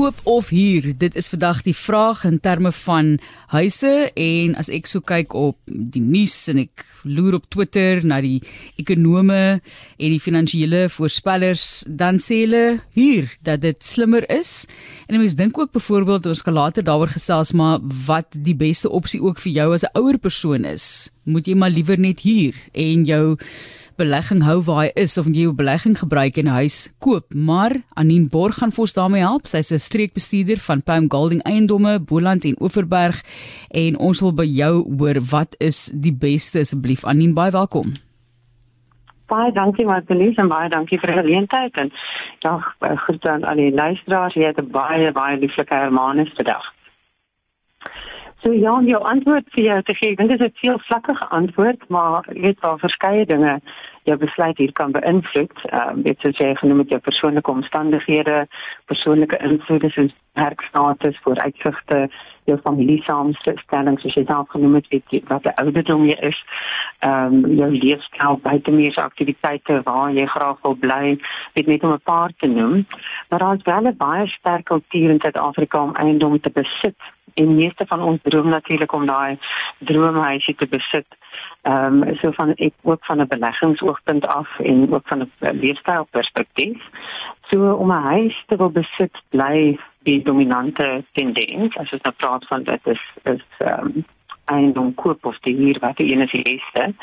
koop of huur? Dit is vandag die vraag in terme van huise en as ek so kyk op die nuus en ek loer op Twitter na die ekonome en die finansiële voorspellers, dan sê hulle huur dat dit slimmer is. En mense dink ook byvoorbeeld ons kan later daaroor gesels maar wat die beste opsie ook vir jou as 'n ouer persoon is. Moet jy maar liewer net huur en jou belegging hou waar hy is of jy jou belegging gebruik in 'n huis koop, maar Anine Borg gaan vir ons daarmee help. Sy's 'n streekbestuurder van Palm Golding Eiendomme, Boland en Oeverberg en ons wil by jou hoor wat is die beste asseblief. Anine, baie welkom. Baie dankie Martelies en baie dankie vir die geleentheid en dag eh, groet aan al die luisteraars. Jy het 'n baie baie lieflike hermanus vandag. So ja, jou antwoord vir jou te gee. Ek dink dit is 'n veel vlakkige antwoord, maar jy weet daar verskeie dinge jou besluit hier kan beïnvloed. Ehm um, dit is jy genoem met jou persoonlike omstandighede, persoonlike invloede soos werkstatus, vooruitsigte, jou familie samestelling soos jy self genoem het, weet wat die ouderdom jy is. Ehm um, jou leefstyl, buitemuurse aktiwiteite waar jy graag wil bly, weet net om 'n paar te noem. Maar daar is wel 'n baie sterk kultuur in Suid-Afrika om eiendom te besit. En meeste van ons droom natuurlik om daai droomhuisie te besit ehm um, so van ek ook van 'n beleggingsoogpunt af en ook van 'n leefstylperspektief. So om 'n huis te wil besit bly die dominante tendens as ons nou praat van dit is is ehm um, eiendom koop of die huur wat die een is die.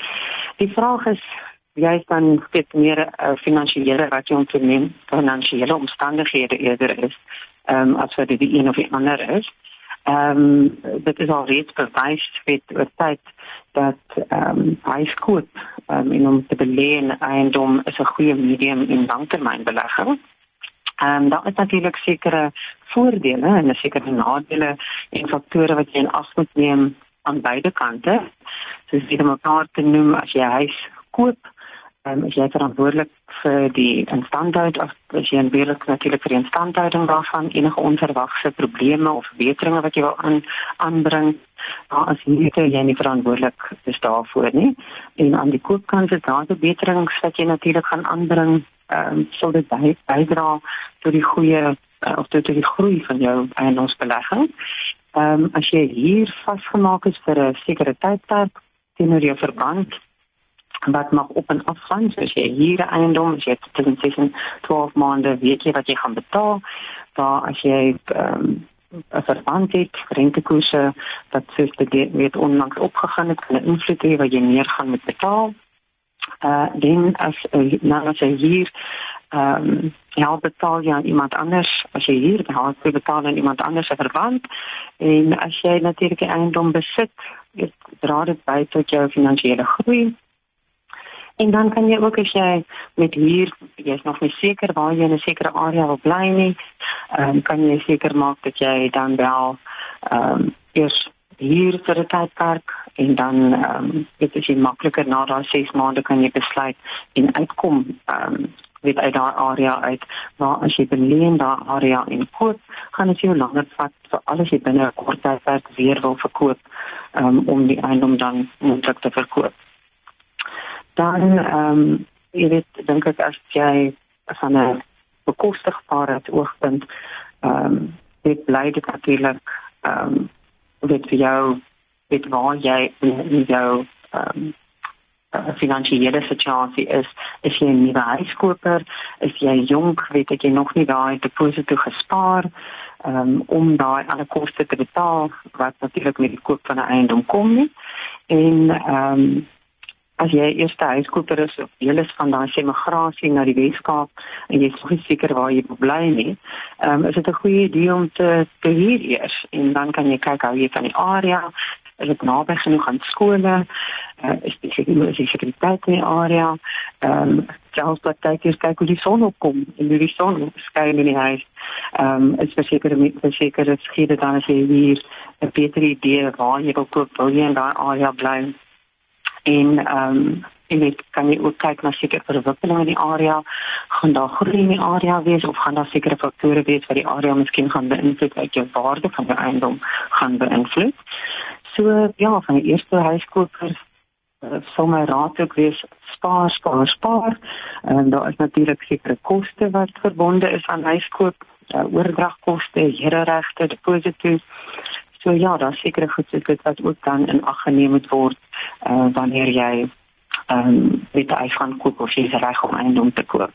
Die vraag is jy dan fit meer uh, finansiële wat jy onderneem, finansiële omstandighede eerder is ehm um, as wat dit die een of die ander is. Ehm um, dit is al reeds bewys met oor tyd dat ehm um, huis koop um, om te belê in eiendom is 'n goeie medium en langtermynbelegging. Ehm um, daar is natuurlik sekere voordele en sekere nadele en faktore wat jy in ag moet neem aan beide kante. Soos jy dit mekaar te noem as jy huis koop, ehm um, is jy verantwoordelik vir die instandhouding of as jy beheerlik natuurlik vir die instandhouding daarvan enige onverwagse probleme of verbeteringe wat jy wil aan aanbring? Maar as jy dit jy nie verantwoordelik is daarvoor nie. En aan die koopkant is daar verbeterings wat jy natuurlik gaan aanbring ehm um, sal dit by, bydra tot die goeie uh, of tot die groei van jou eiendomsbelegging ehm um, as jy hier vasgemaak is vir 'n sekere tydperk teenoor jou verband wat mag op en af gaan. So as jy hier 'n tussen 6 en 12 maande weet jy wat jy gaan betaal daar as jy ehm as verband het rentekoerse wat soos weet onlangs opgegaan het kan hê wat jy meer gaan moet betaal. Uh dan as uh, nou as jy hier ehm um, betaal aan iemand anders. As jy hier betaal jy aan iemand anders se verband. En as jy natuurlik 'n eiendom besit dit dra dit by tot jou finansiële groei En dan kan jy ook as jy met huur, jy is nog nie seker waar jy in 'n sekere area wil bly nie, ehm um, kan jy seker maak dat jy dan wel ehm um, eers hier vir 'n tydperk en dan ehm um, dit is makliker na daai 6 maande kan jy besluit en uitkom ehm um, weet uit daai area uit. Waar as jy beleen daai area en koop, gaan dit jou langer vat vir alles jy binne 'n kort tydperk weer wil verkoop um, om die eiendom dan moontlik te verkoop dan ehm um, jy weet dink ek as jy van 'n bekostigbare oogpunt ehm um, dit bly dit natuurlik ehm um, dit vir jou dit waar jy in jou ehm um, finansiële situasie is. Is jy 'n nuwe huiskoper? Is jy jonk? Weet ek jy nog nie daai deposito gespaar um, om daai alle koste te betaal wat natuurlik met die koop van 'n eiendom kom nie. En ehm um, as jy eerste huiskoper is of jy is van daai emigrasie na die Weskaap en jy is nie seker waar jy bly nie, ehm um, is dit 'n goeie idee om te te hier eers en dan kan jy kyk hoe jy van die area? Is dit naby genoeg aan skole? Uh, is die sekuriteit in die area? Ehm um, selfs dat jy kyk kyk hoe die son opkom en hoe die son skyn in die huis. Ehm um, is verseker verseker dit skiede dan as jy hier 'n beter idee waar jy wil koop wil jy in daai area bly en ehm um, en ek kan nie ook kyk na sekere verwikkelinge in die area gaan daar groei in die area wees of gaan daar sekere faktore wees wat die area miskien gaan beïnvloed uit jou waarde van jou eiendom gaan beïnvloed. So ja, van die eerste huiskopers uh, sal my raad ook wees spaar, spaar, spaar. En daar is natuurlik sekere koste wat verbonde is aan huiskoop uh, oordragkoste, hereregte, deposito. So ja, daar sekerre goed so wat ook dan in ag geneem moet word uh, wanneer jy ehm um, met 'n iPhone koop of jy is reg om eiendom te koop.